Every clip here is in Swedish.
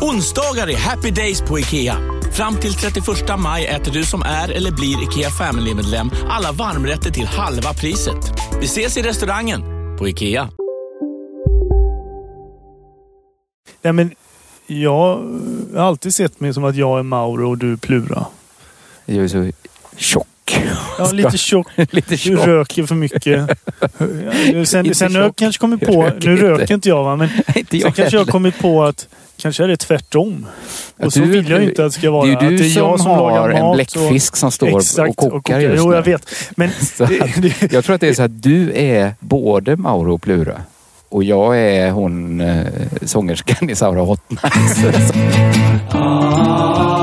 Onsdagar är happy days på IKEA. Fram till 31 maj äter du som är eller blir IKEA Family-medlem alla varmrätter till halva priset. Vi ses i restaurangen på IKEA. Ja, men jag har alltid sett mig som att jag är Mauro och du är Plura. Jag är så tjock. Ja, lite tjock. Lite Du tjock. röker för mycket. Sen, sen har jag kanske kommit Jag på, röker nu inte. röker inte jag va, men Inte sen jag kanske jag har kommit på att kanske är det tvärtom. Att Och så du- vill jag inte att det ska vara. Det är ju att du det är jag som, som har lagar en mat bläckfisk som står Exakt, och kokar just Jo, nu. jag vet. Men att, jag tror att det är så att du är både Mauro och Plura. Och jag är hon eh, sångerskan i Saura Hot Nights.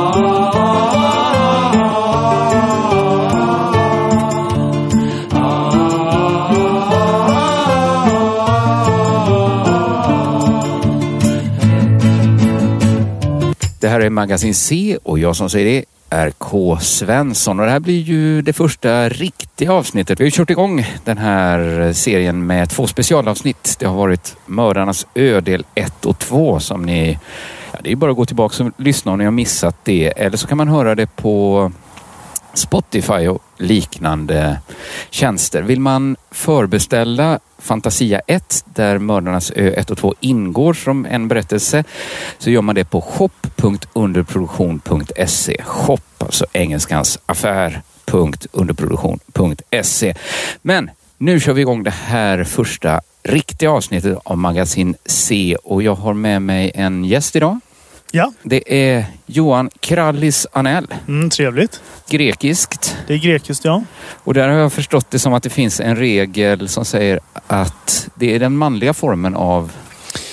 Magasin C och jag som säger det är K. Svensson och det här blir ju det första riktiga avsnittet. Vi har ju kört igång den här serien med två specialavsnitt. Det har varit Mördarnas ö del 1 och 2 som ni... Ja, det är bara att gå tillbaka och lyssna om ni har missat det. Eller så kan man höra det på Spotify och liknande tjänster. Vill man förbeställa Fantasia 1 där Mördarnas ö 1 och 2 ingår som en berättelse så gör man det på shop.underproduktion.se. Shop, alltså engelskans affär.underproduktion.se. Men nu kör vi igång det här första riktiga avsnittet av Magasin C och jag har med mig en gäst idag ja, Det är Johan Krallis Anell, mm, trevligt. grekiskt. Det är grekiskt ja. Och där har jag förstått det som att det finns en regel som säger att det är den manliga formen av,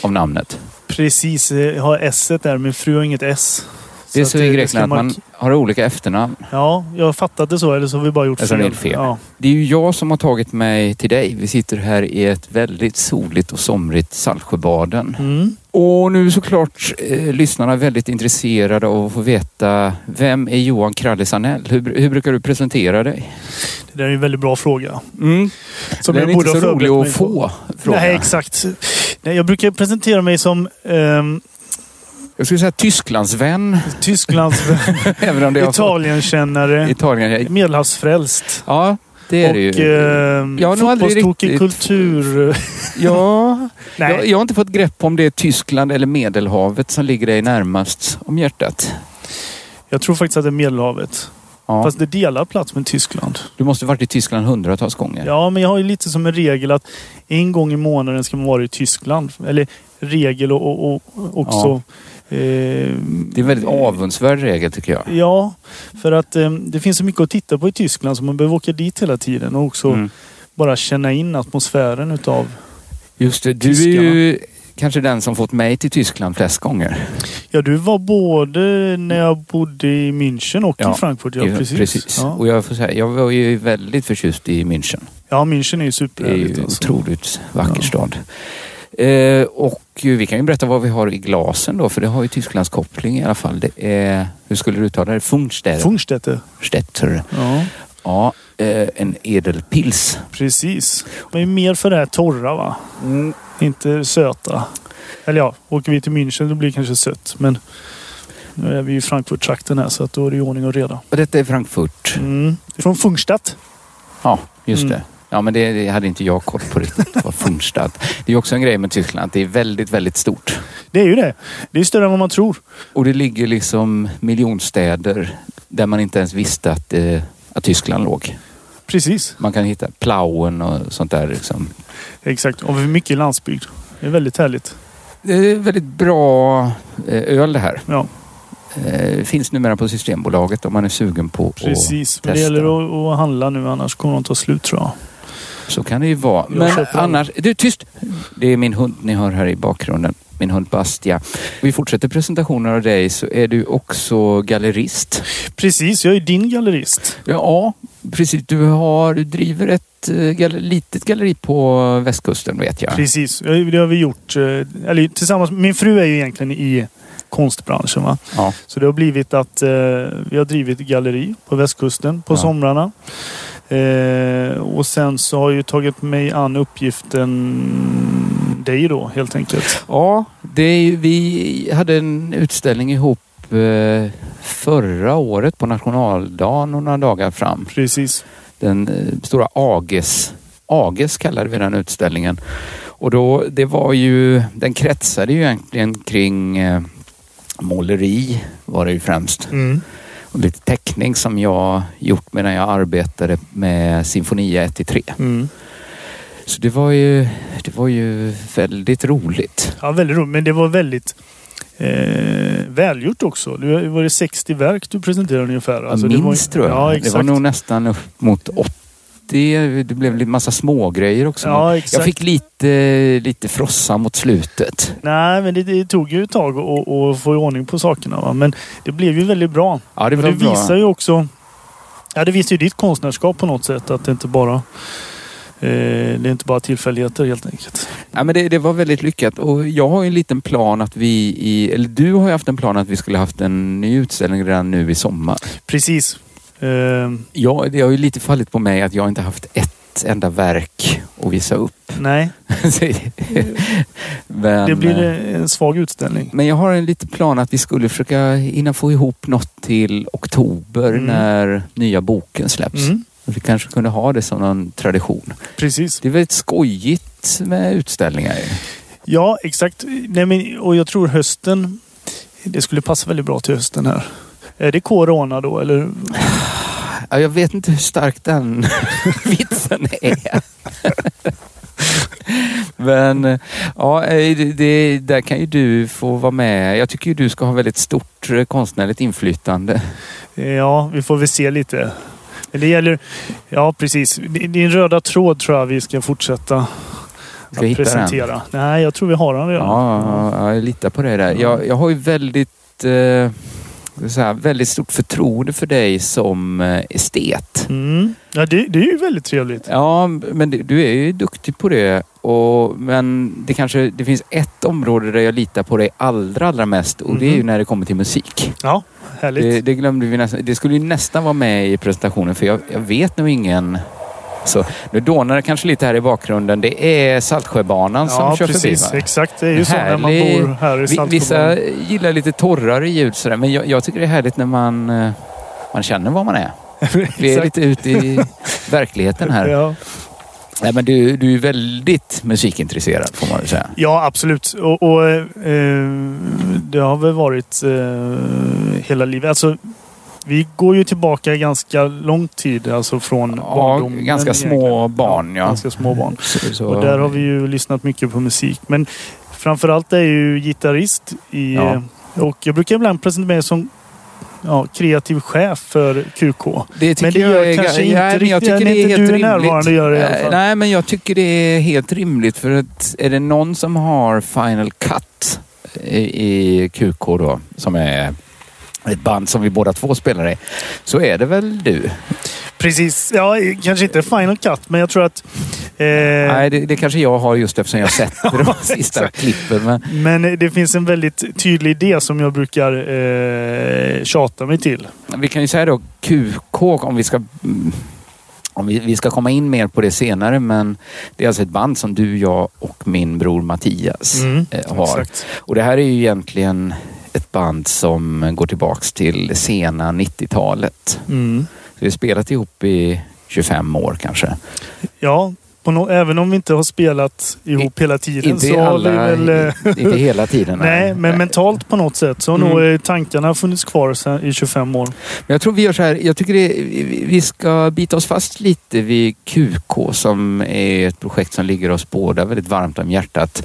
av namnet. Precis, jag har S där. Min fru har inget S. Det är att så i Grekland att man har olika efternamn. Ja, jag har fattat det så. Eller så har vi bara gjort Alltså, fel. fel. Ja. Det är ju jag som har tagit mig till dig. Vi sitter här i ett väldigt soligt och somrigt Saltsjöbaden. Mm. Och nu är såklart eh, lyssnarna väldigt intresserade av att få veta vem är Johan Krallis Anell? Hur, hur brukar du presentera dig? Det där är en väldigt bra fråga. Mm. Som Den är inte så rolig att få. Fråga. Nej, exakt. Nej, jag brukar presentera mig som ehm, Jag skulle säga Tysklandsvän. Tysklands även om det Italienkännare, Italien. Medelhavsfrälst. Ja, det är och det ju. Jag har nog aldrig fotbollstokig riktigt- kultur. Ja, Nej. jag, jag har inte fått grepp om det är Tyskland eller Medelhavet som ligger dig närmast om hjärtat. Jag tror faktiskt att det är Medelhavet. Ja. Fast det delar plats med Tyskland. Du måste varit i Tyskland hundratals gånger. Ja, men jag har ju lite som en regel att en gång i månaden ska man vara i Tyskland. Eller regel och, och, och också... Eh, Det är en väldigt avundsvärd regel tycker jag. Ja, för att eh, det finns så mycket att titta på i Tyskland så man behöver åka dit hela tiden och också Mm. bara känna in atmosfären utav... Just det, du är ju kanske den som fått mig till Tyskland flest gånger. Ja, du var både när jag bodde i München och Ja, i Frankfurt. Ja, precis. Ja. Och jag får säga, jag var ju väldigt förtjust i München. ja, München är ju Det är superhärligt. ju Alltså. otroligt vacker Ja. stad. Eh, och vi kan ju berätta vad vi har i glasen då, för det har ju Tysklands koppling i alla fall. Det är, hur skulle du uttala det? Funkstäder. Funkstätte. Stätter. Ja, Ja, eh, en edelpils. precis. Men är mer för det här torra va? Inte söta. Eller ja, åker vi till München då blir det kanske sött. Men nu är vi i Frankfurt-trakten här så att då är det ordning och reda. Och detta är Frankfurt. Mm. Från Funkstadt. Ja, just Mm. det. Ja, men det, det hade inte jag koll på riktigt. Vad Funkstad. Det är också en grej med Tyskland, att det är väldigt, väldigt stort. Det är ju det. Det är större än vad man tror. Och det ligger liksom miljonstäder där man inte ens visste att, eh, att Tyskland låg. Precis, Man kan hitta Plauen och sånt där. Liksom. exakt. Och mycket landsbygd. Det är väldigt härligt. Det är väldigt bra eh, öl det här. Ja, Eh, finns numera på Systembolaget om man är sugen på precis. att Men det testa. gäller att, att handla nu annars kommer de ta slut tror jag. Så kan det ju vara. Jag Men annars... Du, tyst! Det är min hund ni hör här i bakgrunden. Min hund Bastia. Vi fortsätter presentationen av dig så är du också gallerist. Precis, jag är din gallerist. Ja, precis. Du, har, du driver ett eh, galler, litet galleri på västkusten vet jag. Precis, det har vi gjort. eh, Eller tillsammans. Min fru är ju egentligen i konstbranschen. Va? Ja. Så det har blivit att eh, vi har drivit galleri på västkusten på Ja. somrarna. Eh, och sen så har jag ju tagit mig an uppgiften dig då helt enkelt. Ja, det vi hade en utställning ihop eh, förra året på nationaldagen några dagar fram. Precis. Den eh, stora Ages, Ages kallade vi den utställningen. Och då, det var ju, den kretsade ju egentligen kring eh, måleri var det ju främst. Mm. Och lite teckning som jag gjort medan jag arbetade med Sinfonia 1-3. Mm. Så det var ju, det var ju väldigt roligt. Ja, väldigt roligt. Men det var väldigt eh, välgjort också. Det var det 60 verk du presenterade ungefär. Alltså, det minst var, tror jag. Ja, det var nog nästan upp mot 80. Det blev en massa små grejer också. Ja, exakt. jag fick lite, lite frossa mot slutet. Nej, men det, det tog ju ett tag att- få i ordning på sakerna. Va? Men det blev ju väldigt bra. Ja, det Och var det bra. visar ju också... Ja, det visar ju ditt konstnärskap på något sätt. Att det inte bara... Eh, det är inte bara tillfälligheter helt enkelt. Ja, men det, det var väldigt lyckat och jag har ju en liten plan att vi i, eller du har ju haft en plan att vi skulle haft en ny utställning redan nu i sommar. Precis. Eh, Ja, det har ju lite fallit på mig att jag inte haft ett enda verk att visa upp. nej, men, det blir en svag utställning. men jag har en liten plan att vi skulle försöka hinna få ihop något till oktober Mm. när nya boken släpps. Mm, Vi kanske kunde ha det som någon tradition. precis. Det är väldigt skojigt med utställningar. Ja, exakt. Nej, men, och jag tror hösten... Det skulle passa väldigt bra till hösten här. Är det corona då eller? Ja, jag vet inte hur stark den vitsen är. Men ja, eh, det, där kan ju du få vara med. Jag tycker ju du ska ha väldigt stort eh, konstnärligt inflytande. Ja, vi får väl se lite. Men Det gäller... Ja, precis. Din röda tråd tror jag vi ska fortsätta Ska att presentera. Nej, jag tror vi har den redan. Ja, ja, jag litar på dig där. Jag, jag har ju väldigt, eh, så här, väldigt stort förtroende för dig som eh, estet. Mm. Ja, det, det är ju väldigt trevligt. Ja, men det- du är ju duktig på det. Och, men det kanske det finns ett område där jag litar på dig allra, allra mest och det är ju Mhm. när det kommer till musik. Ja, härligt. Det, det glömde vi nästan. Det skulle ju nästan vara med i presentationen för jag, jag vet nog ingen... Så, nu dånar det kanske lite här i bakgrunden. Det är Saltsjöbanan som ja, kör precis. förbi va? Exakt. Det är ju så när man bor här i Vi- Vissa gillar lite torrare ljud sådär, men jag, jag tycker det är härligt när man, eh, man känner var man är. Vi är lite ute i verkligheten här. Ja. Nej, men du, du är väldigt musikintresserad får man väl säga. ja, absolut. Och, och eh, det har väl varit eh, hela livet. Alltså, vi går ju tillbaka ganska lång tid. Alltså från Ja, barndomen. ganska små barn, ja. Ganska små barn. Så, så, Och där har vi ju lyssnat mycket på musik. Men framförallt är jag ju gitarrist i... Ja. Och jag brukar ibland presentera mig som ja, kreativ chef för QK. Det tycker Men det jag gör är, kanske ga- inte nej, jag tycker det är helt du är närvarande gör det i alla Eh, fall. Nej, men jag tycker det är helt rimligt för att är det någon som har Final Cut i, i QK då, som är ett band som vi båda två spelar i, så är det väl du? Precis. Ja, kanske inte Final Cut, men jag tror att... Eh, Nej, det, det kanske jag har just eftersom jag sett de sista klippen. Men, Men det finns en väldigt tydlig idé som jag brukar eh, tjata mig till. vi kan ju säga då QK om vi ska mm, om vi, vi ska komma in mer på det senare, men det är alltså ett band som du, jag och min bror Mattias eh, har. Exakt. Och det här är ju egentligen ett band som går tillbaks till sena 90-talet. Mm. Så vi har spelat ihop i 25 år kanske. Ja, no även om vi inte har spelat ihop hela tiden Inte, så alla, har vi väl... eh, inte hela tiden. Nej, men mentalt på något sätt så har Mm. nog eh, tankarna funnits kvar sen, i 25 år. Men jag tror vi gör så här. Jag tycker det, vi ska bita oss fast lite vid QK som är ett projekt som ligger oss båda väldigt varmt om hjärtat.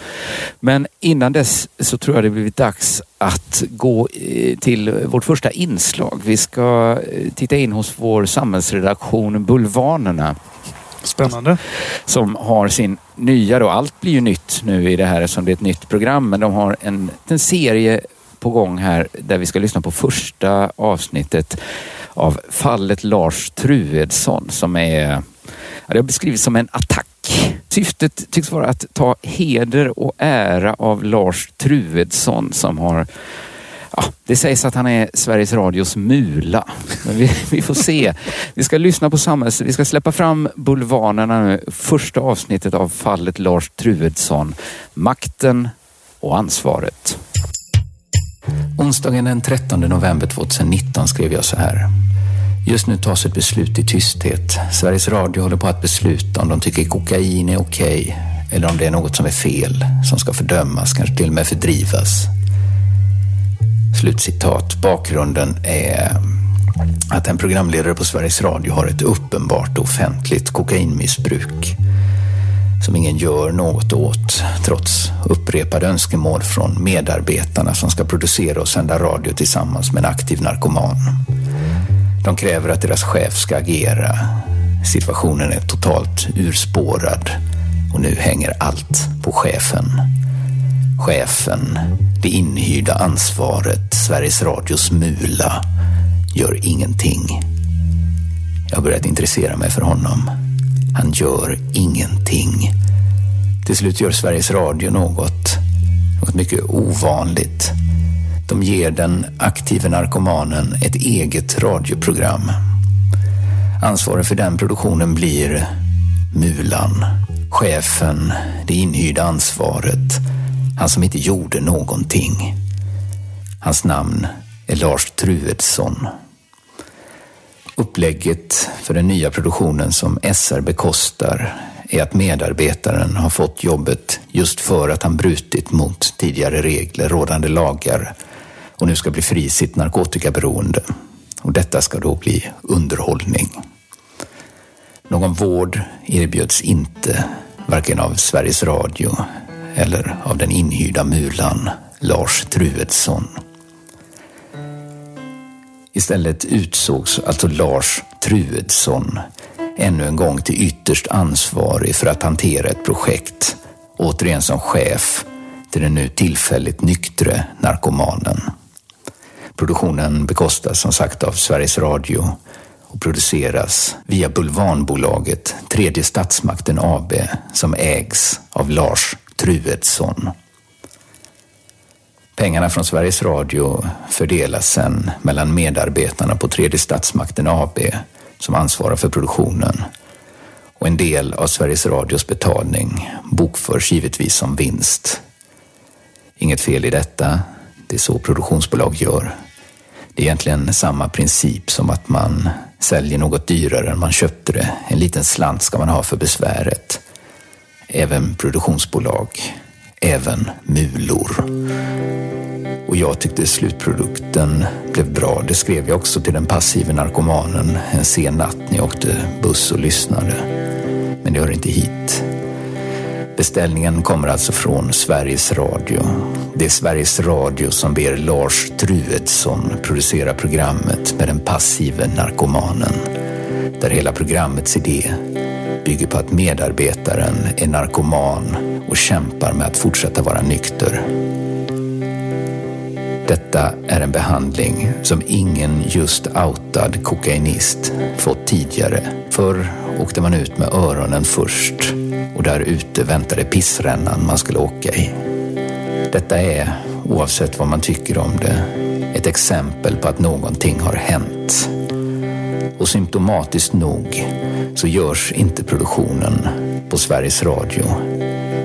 Men innan dess så tror jag det blivit dags att gå eh, till vårt första inslag. Vi ska titta in hos vår samhällsredaktion Bulvanerna Spännande. som har sin nya då, allt blir ju nytt nu i det här eftersom det är ett nytt program, men de har en, en serie på gång här där vi ska lyssna på första avsnittet av fallet Lars Truedsson som är, ja, det har beskrivits som en attack. Syftet tycks vara att ta heder och ära av Lars Truedsson som har Ja, det sägs att han är Sveriges Radios mula. Men vi, vi får se. Vi ska lyssna på samhälls... Vi ska släppa fram bulvanerna nu. Första avsnittet av fallet Lars Truedsson. Makten och ansvaret. Onsdagen den 13 november 2019 skrev jag så här. Just nu tas ett beslut i tysthet. Sveriges Radio håller på att besluta om de tycker kokain är okej eller om det är något som är fel, som ska fördömas, kanske till och med fördrivas. Slutcitat. Bakgrunden är att en programledare på Sveriges Radio har ett uppenbart offentligt kokainmissbruk som ingen gör något åt trots upprepade önskemål från medarbetarna som ska producera och sända radio tillsammans med en aktiv narkoman. De kräver att deras chef ska agera. Situationen är totalt urspårad och nu hänger allt på chefen. Chefen, det inhyrda ansvaret, Sveriges Radios mula, gör ingenting. Jag har börjat intressera mig för honom. Han gör ingenting. Till slut gör Sveriges Radio något, något mycket ovanligt. De ger den aktive narkomanen ett eget radioprogram. Ansvarig för den produktionen blir Mulan, chefen, det inhyrda ansvaret, han som inte gjorde någonting. Hans namn är Lars Truedsson. Upplägget för den nya produktionen som SR bekostar är att medarbetaren har fått jobbet just för att han brutit mot tidigare regler, rådande lagar och nu ska bli fri sitt narkotikaberoende. Och detta ska då bli underhållning. Någon vård erbjöds inte, varken av Sveriges Radio eller av den inhyrda mulan Lars Truedsson. Istället utsågs alltså Lars Truedsson ännu en gång till ytterst ansvarig för att hantera ett projekt, återigen som chef till den nu tillfälligt nyktre narkomanen. Produktionen bekostas som sagt av Sveriges Radio och produceras via Bulvanbolaget Tredje Statsmakten AB som ägs av Lars Truedsson. Pengarna från Sveriges Radio fördelas sen mellan medarbetarna på Tredje Statsmakten AB som ansvarar för produktionen och en del av Sveriges Radios betalning bokförs givetvis som vinst. Inget fel i detta, det är så produktionsbolag gör. Det är egentligen samma princip som att man säljer något dyrare än man köpte det. En liten slant ska man ha för besväret. Även produktionsbolag, även mulor. Och jag tyckte slutprodukten blev bra. Det skrev jag också till den passive narkomanen en sen natt när jag åkte buss och lyssnade. Men det hör inte hit. Beställningen kommer alltså från Sveriges Radio. Det är Sveriges Radio som ber Lars Truedsson producera programmet med den passive narkomanen. Där hela programmets idé bygger på att medarbetaren är narkoman och kämpar med att fortsätta vara nykter. Detta är en behandling som ingen just outad kokainist fått tidigare. Förr åkte man ut med öronen först och där ute väntade pissrännan man skulle åka i. Detta är, oavsett vad man tycker om det, ett exempel på att någonting har hänt. Och symptomatiskt nog så görs inte produktionen på Sveriges Radio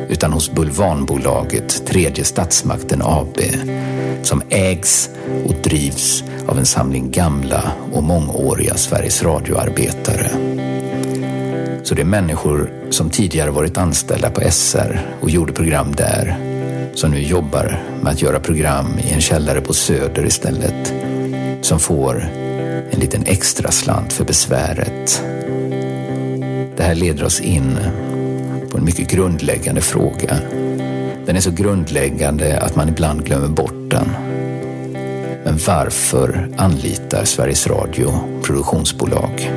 utan hos Bulvanbolaget Tredje Statsmakten AB som ägs och drivs av en samling gamla och mångåriga Sveriges Radio-arbetare. Så det är människor som tidigare varit anställda på SR och gjorde program där som nu jobbar med att göra program i en källare på Söder istället som får en liten extra slant för besväret. Det här leder oss in på en mycket grundläggande fråga. Den är så grundläggande att man ibland glömmer bort den. Men varför anlitar Sveriges Radio produktionsbolag?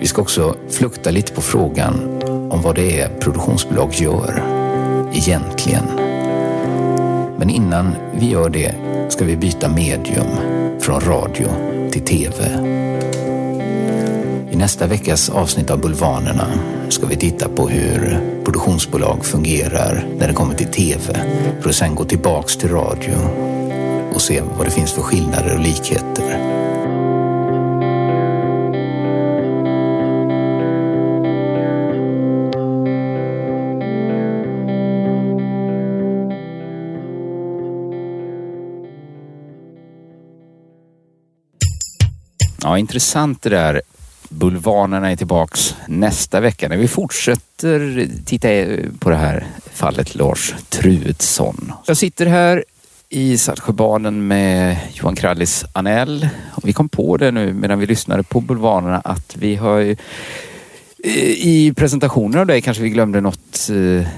Vi ska också flukta lite på frågan om vad det är produktionsbolag gör egentligen. Men innan vi gör det ska vi byta medium från radio till TV. I nästa veckas avsnitt av Bulvanerna ska vi titta på hur produktionsbolag fungerar när det kommer till TV för att sen gå tillbaks till radio och se vad det finns för skillnader och likheter. Ja, intressant det där. Bulvanerna är tillbaks nästa vecka när vi fortsätter titta på det här fallet Lars Truedsson. Jag sitter här i Saltsjöbaden med Johan Krallis Anell. Vi kom på det nu medan vi lyssnade på Bulvanerna att vi har ju, eh, i presentationen av dig kanske vi glömde något eh,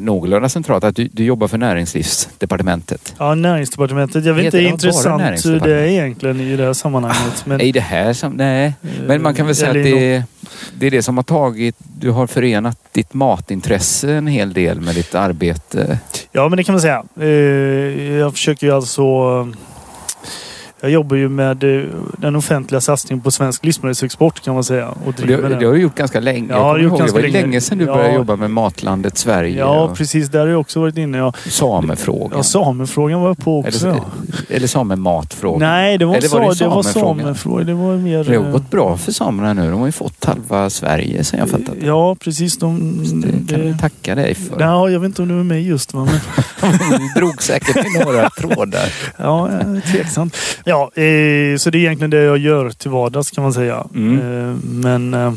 någorlunda centralt att du, du jobbar för näringslivsdepartementet. Ja, näringsdepartementet. Jag vet inte, det är intressant hur det är egentligen i det här sammanhanget. Men, I det här som, nej. Men man kan väl säga att det, det är det som har tagit, du har förenat ditt matintresse en hel del med ditt arbete. Ja, men det kan man säga. Eh, Jag försöker ju alltså... Jag jobbar ju med eh, den offentliga satsningen på svensk livsmedelsexport kan man säga. Och Och det, det har du gjort ganska länge. Ja, Jag det ihåg, ganska det var länge. länge sedan du Ja. började jobba med Matlandet Sverige Ja, och precis. Där har jag också varit inne. Ja, samefrågan. ja samefrågan var jag på också. eller, ja. eller samematfrågan. Nej, det var, Eller sa, var det, det var samefrågan? samefråga. Det var mer... Det har eh, gått bra för samerna nu. De har ju fått halva Sverige sen jag fattat det. Ja, precis. De, Det kan vi tacka dig för. Ja, jag vet inte om det var mig just va? Men, Du drog säkert i några trådar. ja, tveksamt. Ja, eh, så det är egentligen det jag gör till vardags kan man säga. Mm. Eh, men eh,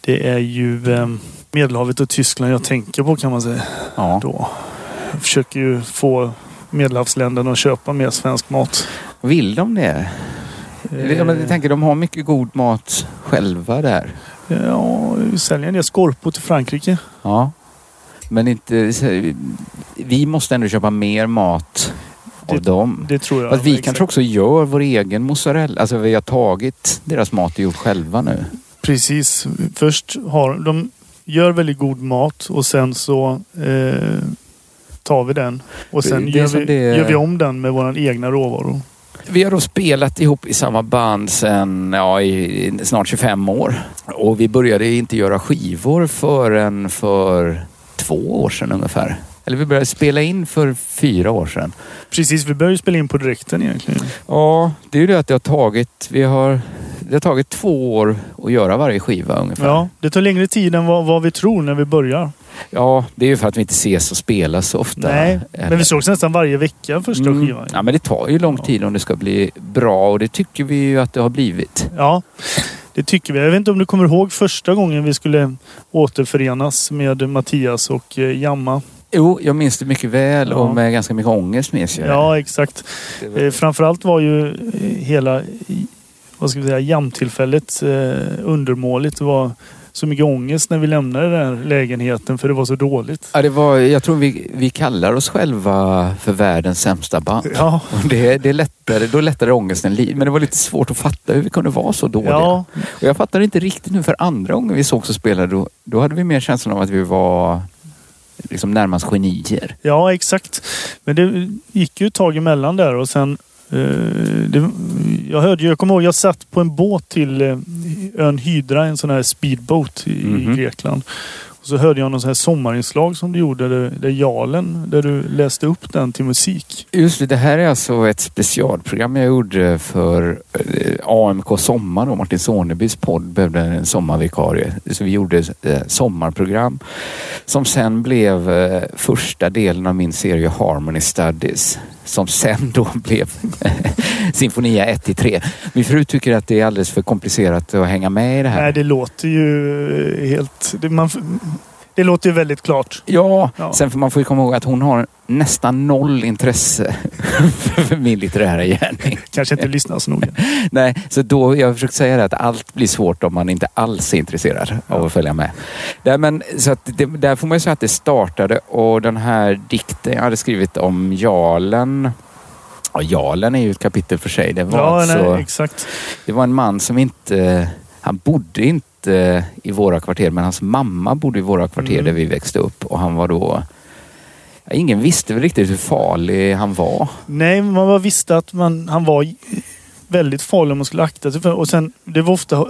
det är ju eh, Medelhavet och Tyskland jag tänker på kan man säga. Ja. Då. Jag försöker ju få Medelhavsländerna att köpa mer svensk mat. Vill de det? Eh, Jag tänker, de har mycket god mat själva där. Ja, vi säljer en del skorpor till Frankrike. Ja. Men inte... Vi måste ändå köpa mer mat av Det- dem. Det tror jag. Fast vi exakt. kanske också gör vår egen mozzarella. Alltså vi har tagit deras mat och gjort själva nu. Precis. Först har de gör väldigt god mat och sen så eh, tar vi den. Och sen gör vi, det- gör vi om den med våra egna råvaror. Vi har då spelat ihop i samma band sedan ja, i snart 25 år. Och vi började inte göra skivor förrän för två år sedan ungefär. Eller vi började spela in för fyra år sedan. Precis, vi började spela in på direkten egentligen. Ja, det är ju det att det har tagit... Vi har, det har tagit två år att göra varje skiva ungefär. Ja, det tar längre tid än vad, vad vi tror när vi börjar. Ja, det är ju för att vi inte ses och spelas så ofta. Nej, Eller- men vi sågs nästan varje vecka första Mm. skivan. Ja, men det tar ju lång tid om det ska bli bra och det tycker vi ju att det har blivit. Ja, det tycker vi. Jag vet inte om du kommer ihåg första gången vi skulle återförenas med Mattias och eh, Jamma. Jo, jag minns det mycket väl Ja. och med ganska mycket ångest minns jag. Ja, exakt. Var- Eh, framförallt var ju eh, hela vad ska vi säga, jamtillfället eh, undermåligt. Det var så mycket ångest när vi lämnade den här lägenheten för det var så dåligt. Ja, det var, jag tror vi, vi kallar oss själva för världens sämsta band. Ja, Och det, det lättare, då lättade ångesten lite. Men det var lite svårt att fatta hur vi kunde vara så dåliga. ja, Och jag fattar inte riktigt nu för andra gången vi sågs och spelade. Då, då hade vi mer känslan av att vi var liksom närmast genier. ja, exakt. Men det gick ju ett tag emellan där och sen eh, det, jag hörde jag kommer ihåg jag satt på en båt till eh, ön Hydra, en sån här speedboat i, Mhm. i Grekland. Och så hörde jag någon sån här sommarinslag som du gjorde, där, där Jalen, där du läste upp den till musik. Just det, det här är alltså ett specialprogram jag gjorde för eh, AMK Sommar och Martin Sonebys podd behövde en sommarvikarie. Så vi gjorde eh, sommarprogram som sen blev eh, första delen av min serie Harmony Studies som sen då blev Sinfonia 1 till 3. Min fru tycker att det är alldeles för komplicerat att hänga med i det här. Nej, det låter ju helt... Det, man, det låter ju väldigt klart. Ja, Ja. sen får man får ju komma ihåg att hon har nästan noll intresse för min litterära gärning. Kanske inte lyssnar så noga. Nej, så då, jag har försökt säga det att allt blir svårt om man inte alls är intresserad av att följa med. Där, men, så att det, där får man ju säga att det startade och den här dikten jag hade skrivit om Jarlen Ja, Jarlen är ju ett kapitel för sig. Det var, Ja, alltså, nej, exakt. det var en man som inte... Han bodde inte i våra kvarter men hans mamma bodde i våra kvarter Mm. där vi växte upp och han var då... Ingen visste väl riktigt hur farlig han var. Nej, man bara visste att man, han var väldigt farlig om man skulle akta sig för. Och sen, det var ofta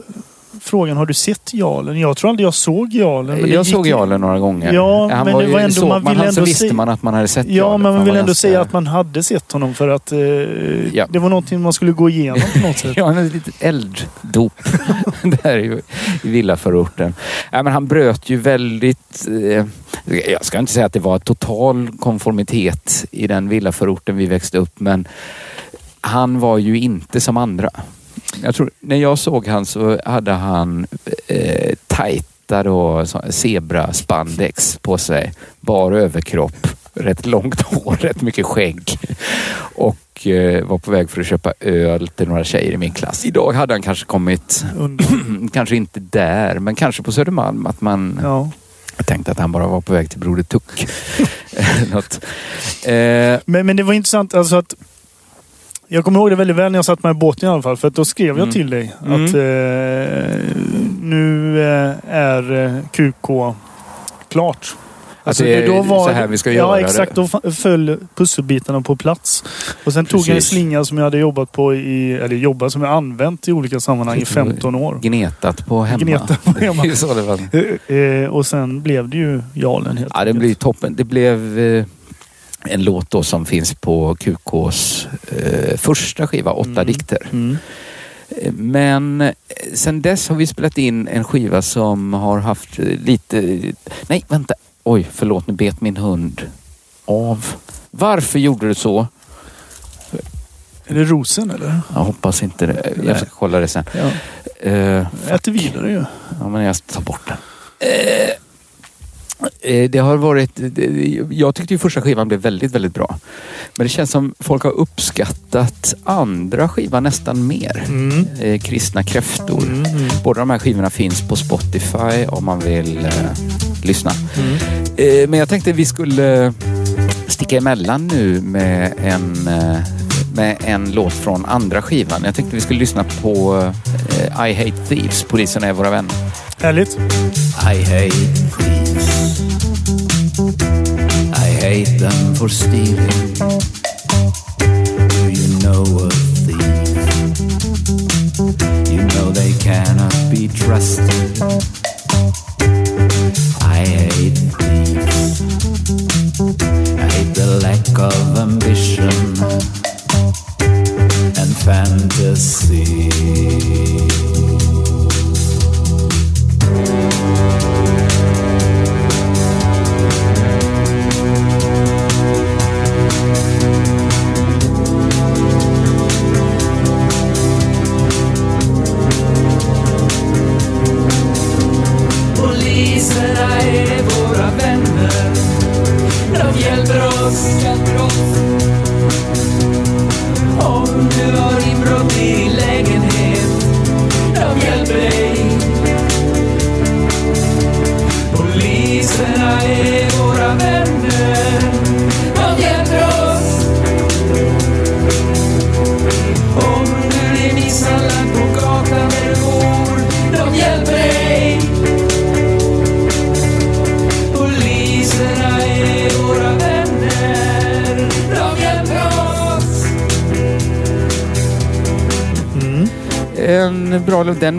frågan, har du sett Jarlen? Jag tror aldrig jag såg Jarlen. jag gick såg Jarlen några gånger. Ja, han men var det var ändå- såg man man han så visste se- man att man hade sett Ja, Jarlen. men man vill ändå ganska- säga att man hade sett honom för att eh, Ja. det var någonting man skulle gå igenom på något sätt. Ja, en litet elddop där i, i villaförorten. Ja, men han bröt ju väldigt... Eh, jag ska inte säga att det var total konformitet i den villaförorten vi växte upp, men han var ju inte som andra. Jag tror, när jag såg han så hade han eh, tajta då, zebra-spandex på sig. Bar överkropp, rätt långt hår, rätt mycket skägg. Och eh, var på väg för att köpa öl till några tjejer i min klass. Idag hade han kanske kommit, kanske inte där, men kanske på Södermalm. Att man Ja. tänkte att han bara var på väg till Broder Tuck. Något. Eh, Men, men det var intressant alltså att jag kommer ihåg det väldigt väl när jag satt med i båten i alla fall. För att då skrev jag Mm. till dig Mm. att eh, nu eh, är eh, QK klart. Att det är så här vi ska ja, göra det. exakt. Då föll pusselbitarna på plats. Och sen tog jag en Precis. slinga som jag hade jobbat på i, eller jobbat som jag använt i olika sammanhang i 15 år. gnetat på hemma. Gnetat på hemma. Det är så det var. Eh, och sen blev det ju Jarlen helt Ja, det blev toppen. Det blev en låt då som finns på QKs eh, första skiva, Åtta Mm. dikter. Mm. Men eh, sen dess har vi spelat in en skiva som har haft eh, lite... Nej, vänta. Oj, förlåt. Nu bet min hund av. Varför gjorde du så? Är det rosen eller? Jag hoppas inte det. Jag ska kolla det sen. Ja. Eh, Äter vidare ju. Ja, men jag tar bort den. Eh, Det har varit... Jag tyckte ju första skivan blev väldigt, väldigt bra. Men det känns som folk har uppskattat andra skivan nästan mer. Mm. Eh, Kristna kräftor. Mm, mm. Båda de här skivorna finns på Spotify om man vill eh, lyssna. Mm. Eh, men jag tänkte vi skulle sticka emellan nu med en, eh, med en låt från andra skivan. Jag tänkte vi skulle lyssna på eh, I Hate Thieves, Polisen är våra vänner. Härligt. I hate thieves. I hate them for stealing. Do you know a thief? You know they cannot be trusted. I hate thieves. I hate the lack of ambition and fantasy.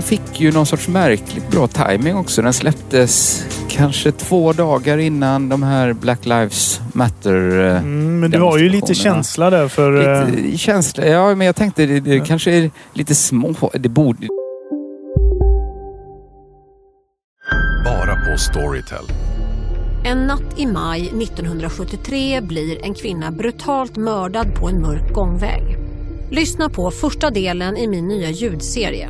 Fick ju någon sorts märkligt bra timing också. Den släpptes kanske två dagar innan de här Black Lives Matter... eh, Mm, men du har ju lite känsla där för... eh, Lite känsla. Ja, men jag tänkte det, det kanske är lite små... Det borde... Bara på Storytel. En natt i maj 1973 blir en kvinna brutalt mördad på en mörk gångväg. Lyssna på första delen i min nya ljudserie.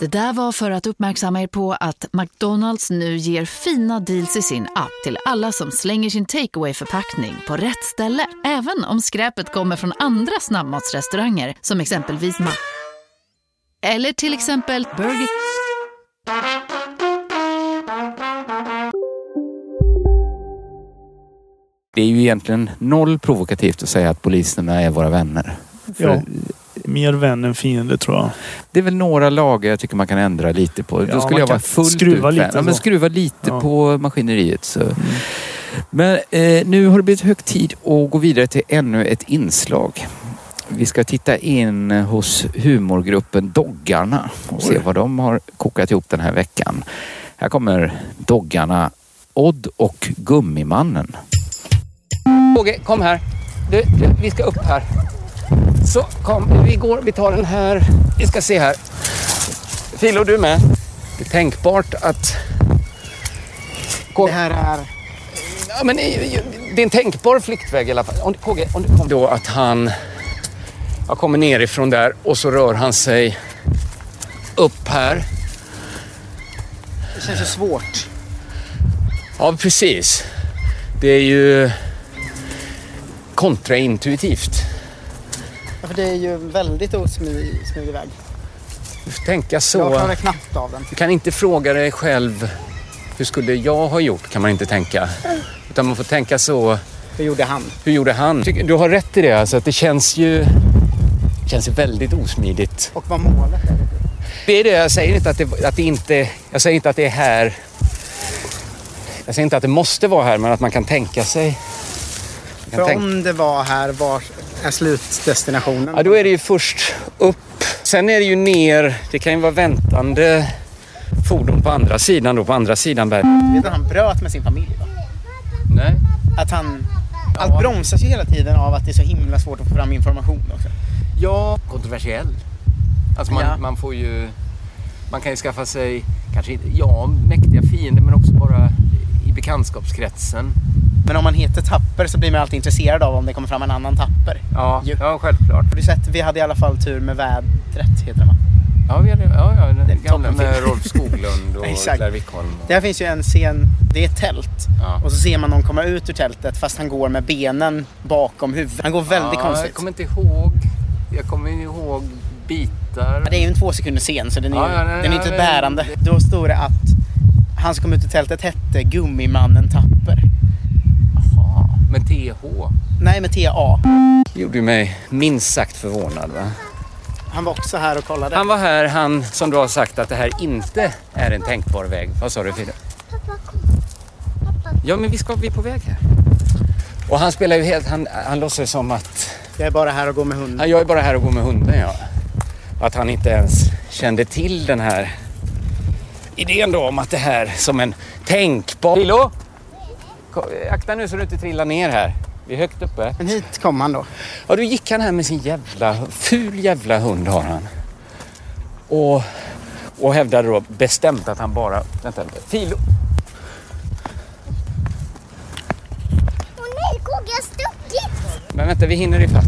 Det där var för att uppmärksamma er på att McDonalds nu ger fina deals i sin app till alla som slänger sin takeaway förpackning på rätt ställe. Även om skräpet kommer från andra snabbmatsrestauranger som exempelvis Ma... Eller till exempel Burger... Det är ju egentligen noll provokativt att säga att poliserna är våra vänner. För Ja. Mer vän än fiende tror jag. Det är väl några lagar jag tycker man kan ändra lite på. Ja, Då skulle jag vara fullt skruva ut lite ja, men skruva lite Ja. på maskineriet. Så. Men eh, nu har det blivit hög tid att gå vidare till ännu ett inslag. Vi ska titta in hos humorgruppen Doggarna och se vad de har kokat ihop den här veckan. Här kommer Doggarna Odd och Gummimannen. Åge, kom här. Du, du, vi ska upp här. Så kom, vi går, vi tar den här. Vi ska se här. Filo, du med? Det är tänkbart att... Det här är... Ja, men eh, det är en tänkbar flyktväg i alla fall. Om, du- KG, om du kom då att han... Jag kommer nerifrån där och så rör han sig upp här. Det känns ju svårt. Ja, precis. Det är ju kontraintuitivt. Ja, för det är ju väldigt osmidig smidig väg. Du får tänka så. Jag klarar knappt av den. Du kan inte fråga dig själv hur skulle jag ha gjort kan man inte tänka. Utan man får tänka så. Hur gjorde han? Hur gjorde han? Du har rätt i det. Alltså att det känns ju känns ju väldigt osmidigt. Och vad målet är. Det är det. Jag säger inte att det, att det inte... Jag säger inte att det är här. Jag säger inte att det måste vara här, men att man kan tänka sig. För tänka- om det var här, var är slutdestinationen? Ja, då är det ju först upp. Sen är det ju ner. Det kan ju vara väntande fordon på andra sidan då, på andra sidan berget. Vet du att han bröt med sin familj? Va? Nej. Att han... Allt bromsas ju hela tiden av att det är så himla svårt att få fram information också. Ja, kontroversiell. Alltså man, Ja. man får ju... Man kan ju skaffa sig, kanske inte, ja, mäktiga fiender men också bara i bekantskapskretsen. Men om man heter Tapper så blir man alltid intresserad av om det kommer fram en annan Tapper. Ja, Ju. ja självklart. Har du sett? Vi hade i alla fall tur med vädret, heter det va? Ja, vi hade, ja, ja den gamla med Rolf Skoglund och. Claire Wickholm. Där finns ju en scen, det är ett tält. Ja. Och så ser man någon komma ut ur tältet fast han går med benen bakom huvudet. Han går väldigt ja, konstigt. Jag kommer inte ihåg, jag kommer ihåg bitar. Ja, Det är ju en två sekunders scen så den är, Ja, ja, nej, den är inte men- bärande. Då står det att han som kom ut ur tältet hette Gummimannen Tapper. Med TH. Nej, med TA. Det gjorde mig minst sagt förvånad. Va? Han var också här och kollade. Han var här, han som då har sagt att det här inte är en tänkbar väg. Vad sa du Frida? Ja, men vi ska vi är på väg här. Och han spelar ju helt, han, han låtsas som att Jag är bara här och går med hunden. Ja, jag är bara här och går med hunden, ja. Att han inte ens kände till den här idén då om att det här som en tänkbar... Lillo! Akta nu så du inte trillar ner här. Vi är högt uppe. Men hit kom han då. Ja, då gick han här med sin jävla, ful jävla hund har han. Och, och hävdade då bestämt att han bara... Vänta, Filo! Åh nej, KG har stuckit! Men vänta, vi hinner ifatt.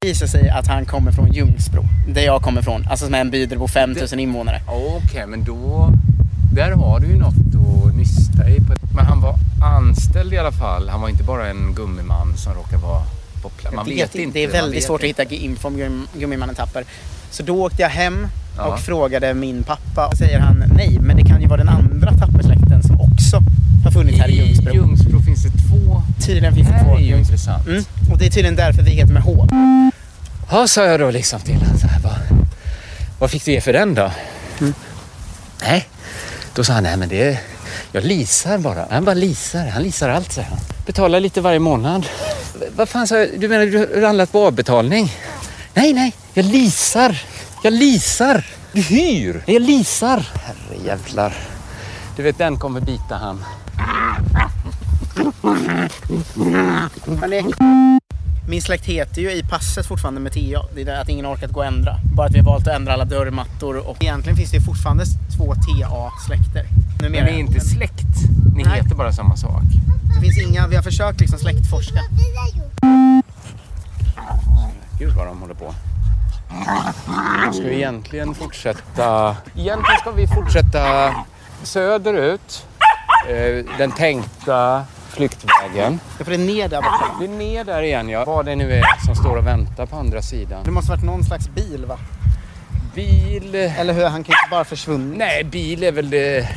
Det visar sig att han kommer från Ljungsbro. Där jag kommer ifrån. Alltså som är en by där det bor 5000 invånare. Okej, men då... Där har du ju något på- Men han var anställd i alla fall. Han var inte bara en gummiman som råkar vara på plats. Man Jag vet inte. Det är väldigt vet svårt inte. att hitta info om Gum- Gummimannen Tapper. Så då åkte jag hem Ja. och frågade min pappa. Och säger han nej, men det kan ju vara den andra Tappersläkten som också har funnits här i Ljungsbro. I Ljungsbro finns det två. Tydligen finns det två. är ju intressant. Mm. Och det är tydligen därför vi heter med H. Ja, sa jag då liksom till honom. vad fick du ge för den då? Mm. Nej, då sa han, nej men det jag leasar bara. Han bara leasar. Han leasar allt, säger han. Betalar lite varje månad. Vad fan sa jag? Du menar du har handlat på avbetalning? Nej, nej. Jag leasar. Jag leasar. Du hyr. Jag leasar. Herre jävlar. Du vet, den kommer bita han. Hörrni, Min släkt heter ju i passet fortfarande med TA. Det är det att ingen orkat gå och ändra. Bara att vi har valt att ändra alla dörrmattor och egentligen finns det fortfarande två TA-släkter. Men ni är inte släkt. Ni Nej. heter bara samma sak. Det finns inga, vi har försökt liksom släktforska. Gud vad de håller på. Ska vi egentligen fortsätta... Egentligen ska vi fortsätta söderut. Eh, Den tänkta flyktvägen. Ja, för det är ner där borta. Det är ner där igen ja. Vad det nu är som står och väntar på andra sidan. Det måste varit någon slags bil va? Bil... Eller hur? Han kan inte bara försvunnit. Nej, bil är väl det...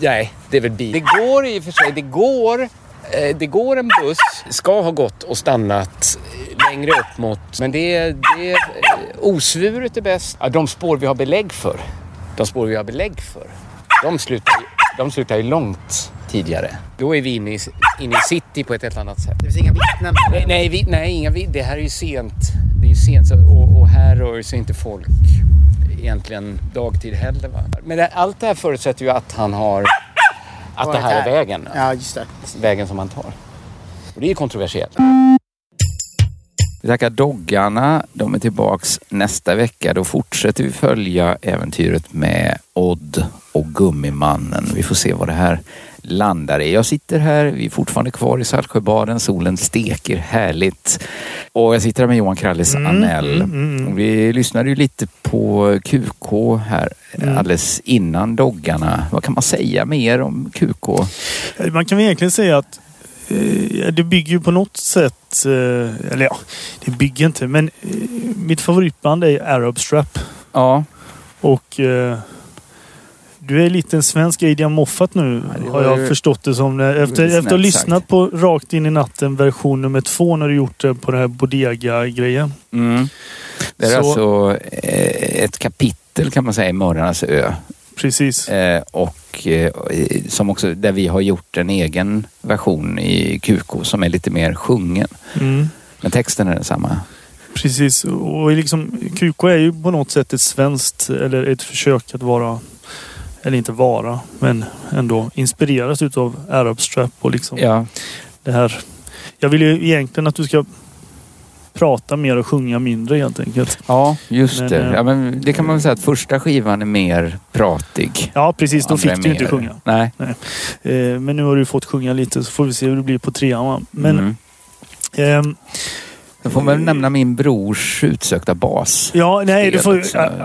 Nej, det är väl bil. Det går i och för sig, det går... eh, Det går en buss, ska ha gått och stannat eh, längre upp mot... Men det är... Det eh, osvuret är bäst. Ja, de spår vi har belägg för. De spår vi har belägg för. De slutar, ju- de slutar ju långt tidigare. Då är vi inne i, inne i city på ett helt annat sätt. Det finns inga vittnen. Nej, nej, vi, nej inga vid. Det här är ju sent. Det är ju sent så, och, och här rör sig inte folk egentligen dagtid heller. Va? Men det, allt det här förutsätter ju att han har... Att det Varit här är här. vägen. Ja, just det. Vägen som han tar. Och det är kontroversiellt. Vi tackar doggarna. De är tillbaks nästa vecka. Då fortsätter vi följa äventyret med Odd och Gummimannen. Vi får se vad det här landar i. Jag sitter här, vi är fortfarande kvar i Saltsjöbaden. Solen steker härligt. Och jag sitter här med Johan Krallis Anell. Och Vi lyssnade ju lite på QK här alldeles innan doggarna. Vad kan man säga mer om QK? Man kan väl egentligen säga att eh, det bygger ju på något sätt, eh, eller ja, det bygger inte, men eh, mitt favoritband är Arab Strap. Ja. Och du är lite en svensk Adrian Moffat nu, det har jag ju- förstått det som. Efter, väldigt efter att ha lyssnat på Rakt in i natten version nummer två när du gjort det på den här Bodega-grejen. Mm. Det är Så- alltså eh, ett kapitel kan man säga i Mördarnas ö. Precis. Eh, och eh, som också, där vi har gjort en egen version i QK som är lite mer sjungen. Mm. Men texten är densamma. Precis. Och liksom, QK är ju på något sätt ett svenskt, eller ett försök att vara, eller inte vara, men ändå inspireras utav Arab Strap och liksom Ja. det här. Jag vill ju egentligen att du ska prata mer och sjunga mindre helt enkelt. Ja, just Men, det. eh, Ja, men det kan man väl säga att första skivan är mer pratig. Ja, precis. Då fick du ju inte mer- sjunga. Nej. Eh, men nu har du fått sjunga lite så får vi se hur det blir på trean. Men Mm. ehm, Jag får väl nämna min brors utsökta bas. Ja, nej, det får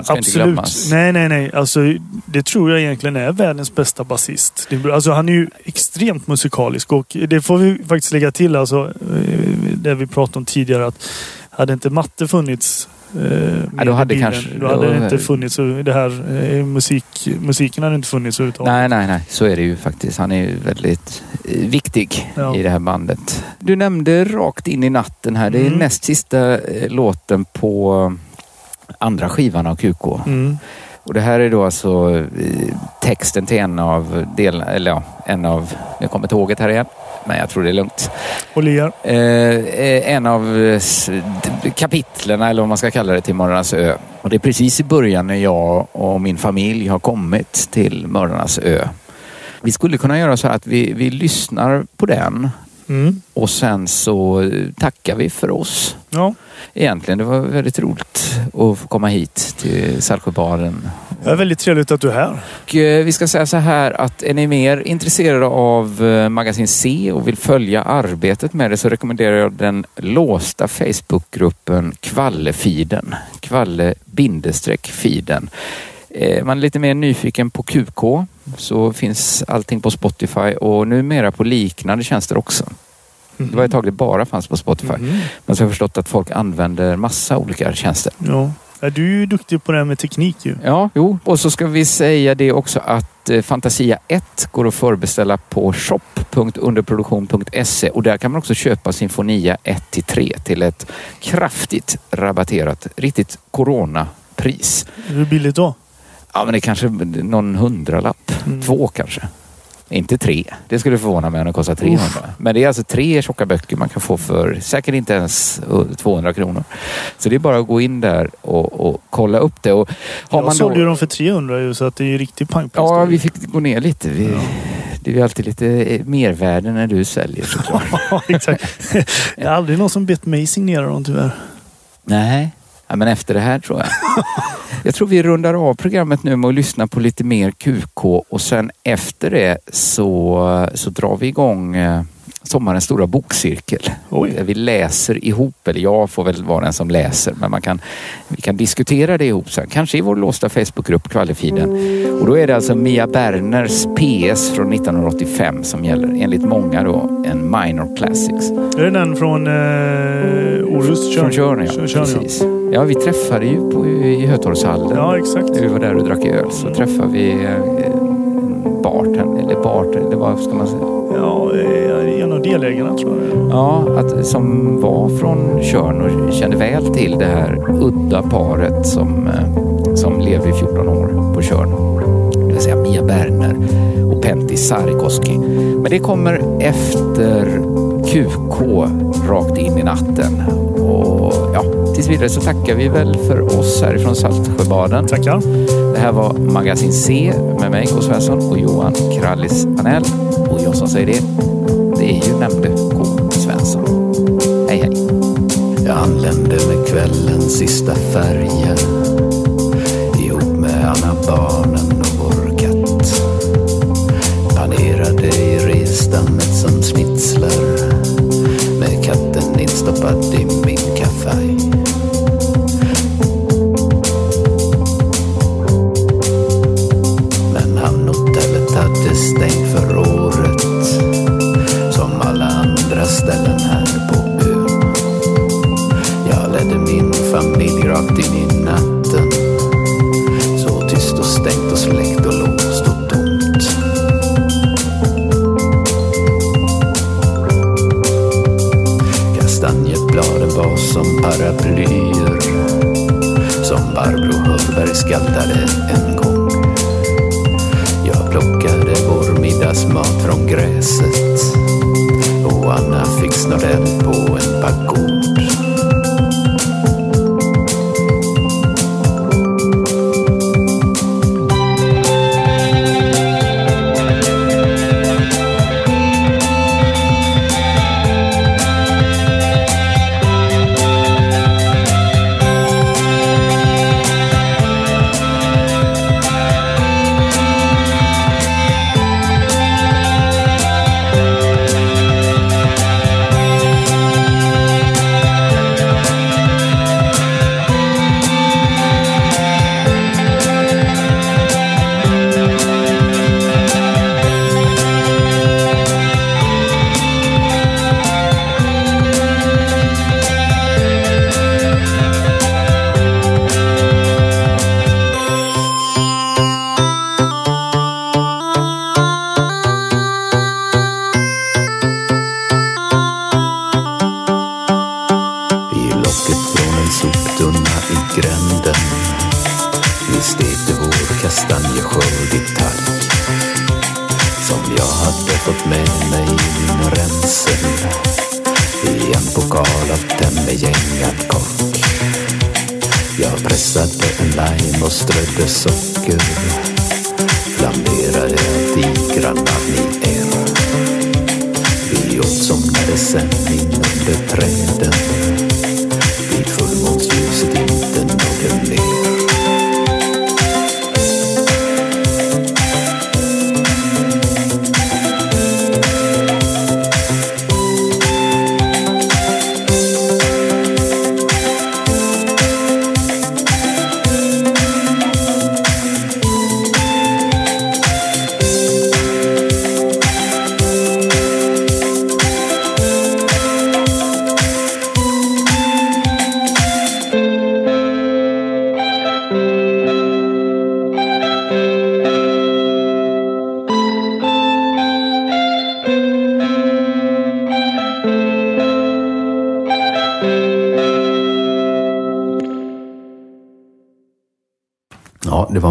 absolut. Nej, nej, nej. Alltså, det tror jag egentligen är världens bästa basist. Alltså, han är ju extremt musikalisk och det får vi faktiskt lägga till. Alltså, eh, det vi pratade om tidigare att hade inte matte funnits eh, då hade kanske- då hade det inte funnits det här eh, musik, musiken hade inte funnits överhuvudtaget. Nej, nej, nej. Så är det ju faktiskt. Han är ju väldigt eh, viktig Ja. i det här bandet. Du nämnde Rakt in i natten här. Det är Mm. näst sista eh, låten på andra skivan av QK. Mm. Och det här är då alltså eh, texten till en av del, eller ja, en av, nu kommer tåget här igen, men jag tror det är lugnt. Och ler. Eh, eh, en av eh, kapitlerna, eller vad man ska kalla det, till Mördarnas ö. Och det är precis i början när jag och min familj har kommit till Mördarnas ö. Vi skulle kunna göra så att vi, vi lyssnar på den Mm. och sen så tackar vi för oss. Ja. Egentligen, det var väldigt roligt att få komma hit till Saltsjöbaden Det är väldigt trevligt att du är här. och eh, vi ska säga så här att är ni mer intresserade av eh, Magasin C och vill följa arbetet med det så rekommenderar jag den låsta Facebookgruppen Kvallefiden. Kvalle-feeden. Eh, Man är lite mer nyfiken på QK så finns allting på Spotify och numera på liknande tjänster också. Det var ett tag det bara fanns på Spotify. Mhm. Men så har jag förstått att folk använder massa olika tjänster. Ja. Ja, Du är ju duktig på det här med teknik ju. Ja, jo. Och så ska vi säga det också att eh, Fantasia 1 går att förbeställa på shop.underproduktion.se och där kan man också köpa Sinfonia 1-3 till ett kraftigt rabatterat, riktigt coronapris. Det billigt då? Ja, men det är kanske någon hundralapp. Mm. Två kanske. Inte tre. Det skulle förvåna mig om det kostar 300. Men det är alltså tre tjocka böcker man kan få för säkert inte ens uh, 200 kronor. Så det är bara att gå in där och, och kolla upp det. Och har Jag man sålde då, dem för 300 ju så att det är ju riktigt pangpris. Ja, vi fick gå ner lite. Vi, Det är ju alltid lite eh, mervärde när du säljer såklart. Ja, exakt. Det är aldrig någon som bett mig signera dem tyvärr. Nej, ja, men efter det här tror jag. Jag tror vi rundar av programmet nu med att lyssna på lite mer QK och sen efter det så, så drar vi igång eh, sommarens stora bokcirkel. Där vi läser ihop, eller jag får väl vara den som läser, men man kan, vi kan diskutera det ihop sen. Kanske i vår låsta Facebookgrupp Kvallefiden. Och då är det alltså Mia Berners PS från 1985 som gäller. Enligt många då en minor classics. Är det den från eh, Orust? Från Tjörn, ja. Precis. Ja, vi träffade ju på, i Hötorgshallen. Ja, exakt. När vi var där och drack öl så träffade vi eh, en bartender, eller bartender, eller vad ska man säga? Ja, eh, en av delägarna tror jag. Ja, att, som var från Tjörn och kände väl till det här udda paret som, eh, som levde i 14 år på Tjörn. Det vill säga Mia Berner och Pentti Sarikoski. Men det kommer efter QK rakt in i natten. Och ja, tills vidare så tackar vi väl för oss härifrån Saltsjöbaden. Tackar. Det här var Magasin C med mig, K. Svensson och Johan Krallis Anell. Och jag som säger det, det är ju nämnde K. Svensson. Hej hej. Jag anlände med kvällens sista färger ihop med Anna barnen och vår katt. Panerade i restammet katten Hörberg en gång. Jag plockade vår middagsmat från gräset. Och Anna fick snart eld på en pagod.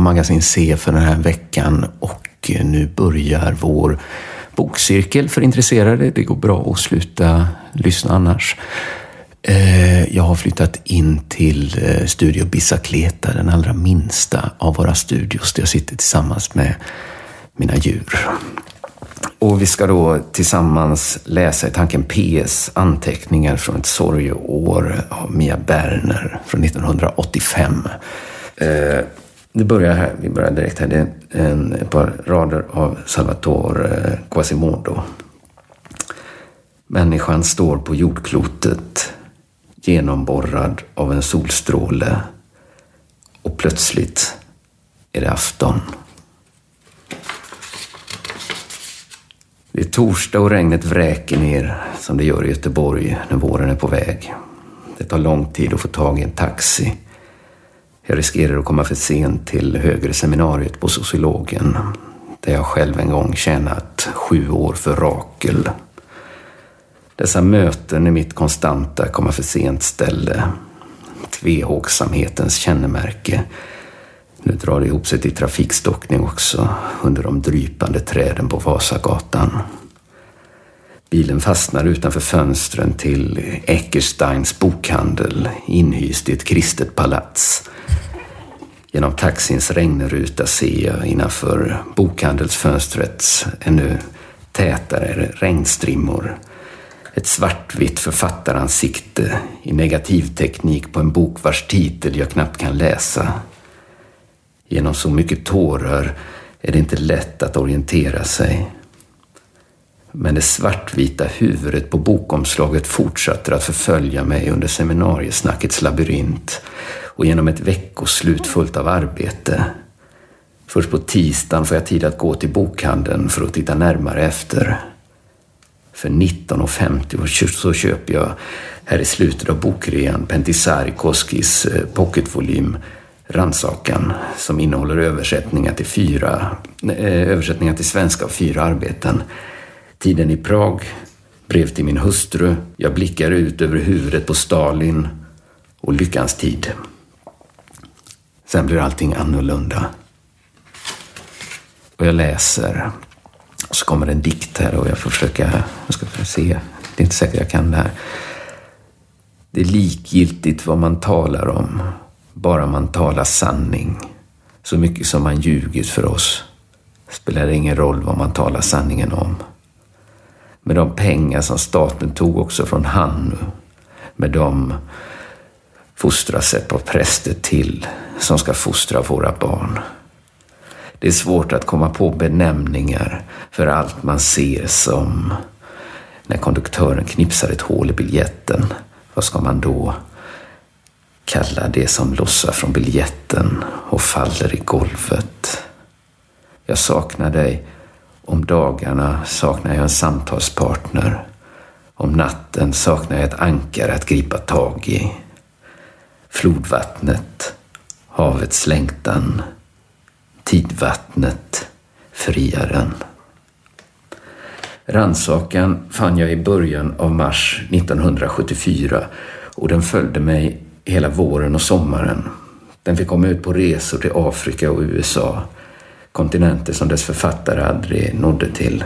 Magasin C för den här veckan och nu börjar vår bokcirkel för intresserade. Det går bra att sluta lyssna annars. Eh, jag har flyttat in till eh, Studio Bicicleta, den allra minsta av våra studios där jag sitter tillsammans med mina djur. Och vi ska då tillsammans läsa i tanken PS anteckningar från ett sorgeår av Mia Berner från 1985. Det börjar här, vi börjar direkt här. Det är en, ett par rader av Salvatore eh, Quasimodo. Människan står på jordklotet genomborrad av en solstråle och plötsligt är det afton. Det är torsdag och regnet vräker ner som det gör i Göteborg när våren är på väg. Det tar lång tid att få tag i en taxi. Jag riskerar att komma för sent till högre seminariet på sociologen där jag själv en gång tjänat sju år för Rakel. Dessa möten är mitt konstanta komma för sent ställe. Tvehågsamhetens kännemärke. Nu drar det ihop sig till trafikstockning också under de drypande träden på Vasagatan. Bilen fastnar utanför fönstren till Eckersteins bokhandel inhyst i ett kristet palats. Genom taxins regnruta ser jag innanför bokhandelsfönstrets ännu tätare regnstrimmor ett svartvitt författaransikte i negativteknik på en bok vars titel jag knappt kan läsa. Genom så mycket tårar är det inte lätt att orientera sig. Men det svartvita huvudet på bokomslaget fortsätter att förfölja mig under seminariesnackets labyrint och genom ett veckoslut fullt av arbete. Först på tisdagen får jag tid att gå till bokhandeln för att titta närmare efter. För 19,50 så köper jag här i slutet av bokrean Pentisari Koskis eh, pocketvolym Rannsakan som innehåller översättningar till, fyra, eh, översättningar till svenska av fyra arbeten. Tiden i Prag, Brev till min hustru, Jag blickar ut över huvudet på Stalin och Lyckans tid. Sen blir allting annorlunda. Och jag läser. Och så kommer en dikt här och jag får försöka, jag ska försöka se. Det är inte säkert jag kan det här. Det är likgiltigt vad man talar om, bara man talar sanning. Så mycket som man ljugit för oss spelar det ingen roll vad man talar sanningen om. Med de pengar som staten tog också från Hannu, med dem fostras ett par präster till som ska fostra våra barn. Det är svårt att komma på benämningar för allt man ser som när konduktören knipsar ett hål i biljetten. Vad ska man då kalla det som lossar från biljetten och faller i golvet? Jag saknar dig. Om dagarna saknar jag en samtalspartner. Om natten saknar jag ett ankare att gripa tag i. Flodvattnet, havets längtan, tidvattnet, friaren. Rannsakan fann jag i början av mars 1974 och den följde mig hela våren och sommaren. Den fick komma ut på resor till Afrika och USA, kontinenter som dess författare aldrig nådde till.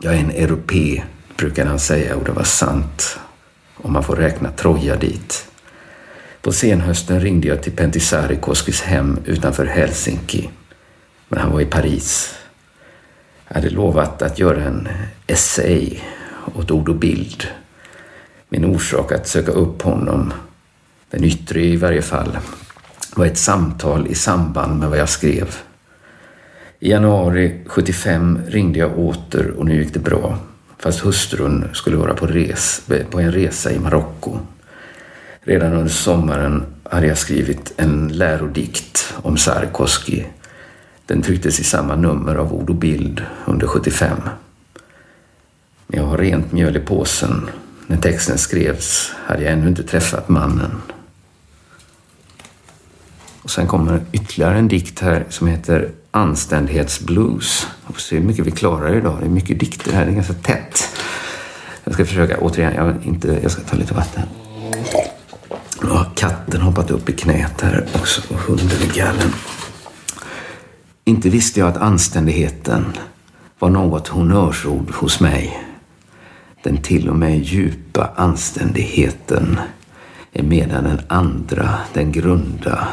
Jag är en europé, brukade han säga och det var sant, om man får räkna Troja dit. På senhösten ringde jag till Pentisari Koskis hem utanför Helsinki, men han var i Paris. Jag hade lovat att göra en essay åt ord och bild. Min orsak att söka upp honom, den yttre i varje fall, var ett samtal i samband med vad jag skrev. I januari 75 ringde jag åter och nu gick det bra. Fast hustrun skulle vara på, res, på en resa i Marocko. Redan under sommaren hade jag skrivit en lärodikt om Sarkoski. Den trycktes i samma nummer av Ord och bild under 75. Men jag har rent mjöl i påsen. När texten skrevs hade jag ännu inte träffat mannen. Och sen kommer ytterligare en dikt här som heter Anständighetsblues. Vi får se hur mycket vi klarar idag. Det är mycket dikter här, det är ganska tätt. Jag ska försöka, återigen, jag, inte, jag ska ta lite vatten. Nu har katten hoppat upp i knät här också och hunden i gallen. Inte visste jag att anständigheten var något honnörsord hos mig. Den till och med djupa anständigheten är medan den andra, den grunda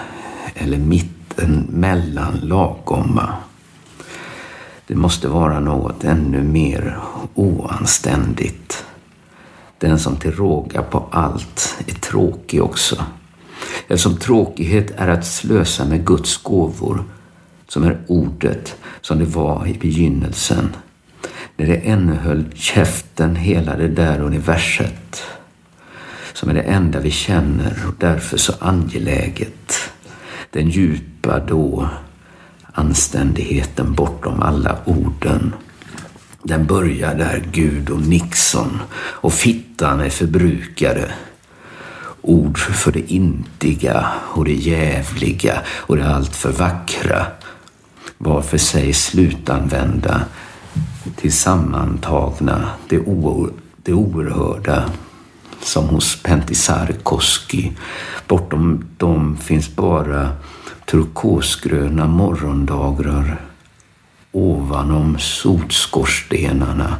eller mitt mellan mellanlagomma. Det måste vara något ännu mer oanständigt. Den som till råga på allt är tråkig också. Eftersom tråkighet är att slösa med Guds gåvor som är ordet som det var i begynnelsen. När det ännu höll käften hela det där universet som är det enda vi känner och därför så angeläget. Den djupa då anständigheten bortom alla orden. Den börjar där Gud och Nixon och fittan är förbrukade. Ord för det intiga och det jävliga och det alltför vackra var för sig slutanvända till sammantagna det, o- det oerhörda som hos Pentisarkoski. Bortom dem finns bara turkosgröna morgondagrar ovanom sotskorstenarna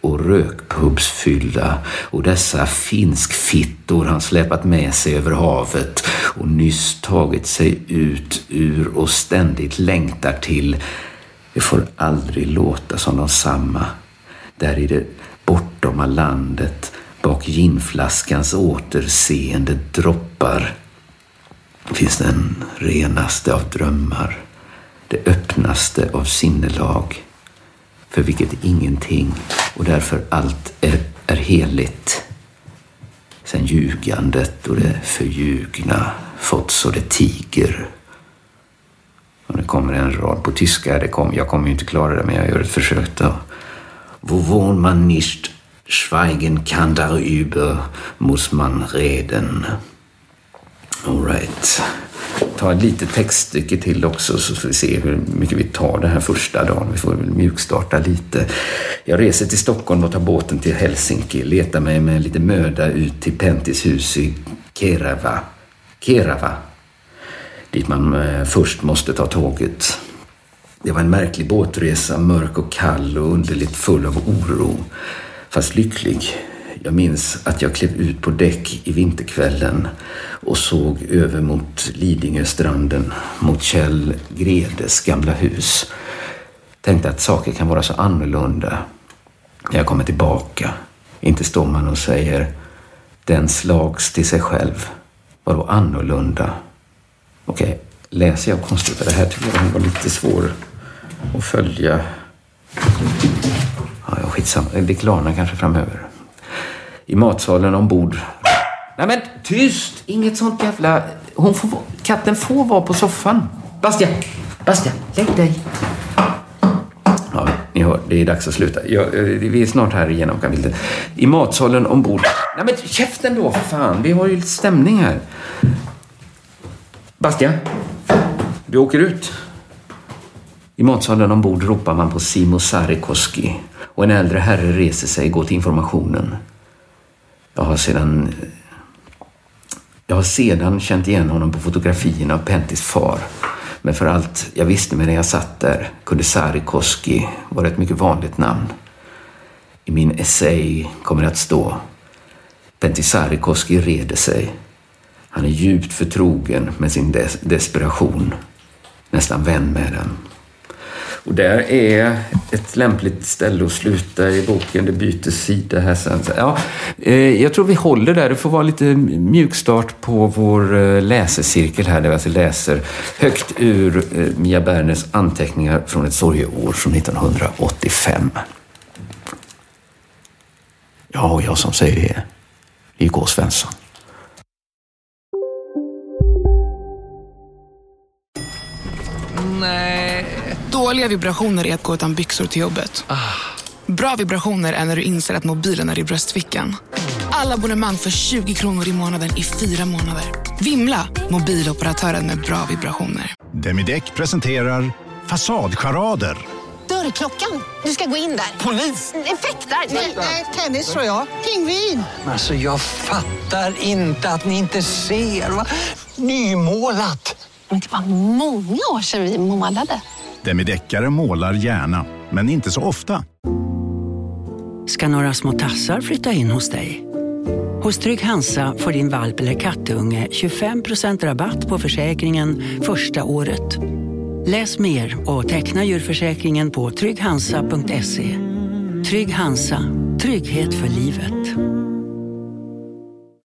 och rökpubsfyllda och dessa finskfittor han släpat med sig över havet och nyss tagit sig ut ur och ständigt längtar till. Det får aldrig låta som de samma. Där i det bortoma landet bak ginflaskans återseende droppar finns den renaste av drömmar, det öppnaste av sinnelag, för vilket ingenting och därför allt är, är heligt. Sen ljugandet och det förljugna fått så det tiger. Och det kommer en rad på tyska, det kom, jag kommer ju inte klara det men jag gör ett försök då. Wovon man nicht schweigen kann darüber muss man reden. Alright. Ta ett litet textstycke till också så får vi se hur mycket vi tar den här första dagen. Vi får väl mjukstarta lite. Jag reser till Stockholm och tar båten till Helsinki. Letar mig med lite möda ut till Pentis hus i Kerava. Kerava. Dit man eh, först måste ta tåget. Det var en märklig båtresa, mörk och kall och underligt full av oro. Fast lycklig. Jag minns att jag klev ut på däck i vinterkvällen och såg över mot Lidingöstranden, mot Kjell Gredes gamla hus. Tänkte att saker kan vara så annorlunda när jag kommer tillbaka. Inte står man och säger den slags till sig själv. Vadå annorlunda? Okej, läser jag konstigt? Det här tycker jag var lite svår att följa. Ja, ja, skitsamma. Det klarnar kanske framöver. I matsalen ombord. Nej men tyst! Inget sånt jävla... Hon får... Katten får vara på soffan. Bastia! Bastia, lägg dig! Ja, ni hör, det är dags att sluta. Ja, eh, vi är snart här igenom kapitlet. I matsalen ombord. Nej men käften då för fan! Vi har ju lite stämning här. Bastia, du åker ut. I matsalen ombord ropar man på Simo Sarikoski och en äldre herre reser sig och går till informationen. Jag har sedan jag har sedan känt igen honom på fotografierna av Pentis far. Men för allt jag visste medan jag satt där kunde Sarikoski vara ett mycket vanligt namn. I min essay kommer det att stå Pentti Sarikoski reder sig. Han är djupt förtrogen med sin des desperation. Nästan vän med den. Och där är ett lämpligt ställe att sluta i boken. Det byter sida här sen. Ja, eh, jag tror vi håller där. Det får vara lite mjukstart på vår eh, läsecirkel här där vi alltså läser högt ur eh, Mia Berners anteckningar från ett sorgeår från 1985. Ja, och jag som säger det är K. Svensson. Dåliga vibrationer är att gå utan byxor till jobbet. Bra vibrationer är när du inser att mobilen är i bröstfickan. Alla abonnemang för 20 kronor i månaden i fyra månader. Vimla! Mobiloperatören med bra vibrationer. Demideck presenterar Fasadcharader. Dörrklockan. Du ska gå in där. Polis? Effektar? Nej, tennis tror jag. Pingvin. Alltså jag fattar inte att ni inte ser. Va? Nymålat! Men det var många år sedan vi målade. Demideckare målar gärna, men inte så ofta. Ska några små tassar flytta in hos dig? Hos Trygg Hansa får din valp eller kattunge 25% rabatt på försäkringen första året. Läs mer och teckna djurförsäkringen på trygghansa.se. Trygg Hansa, trygghet för livet.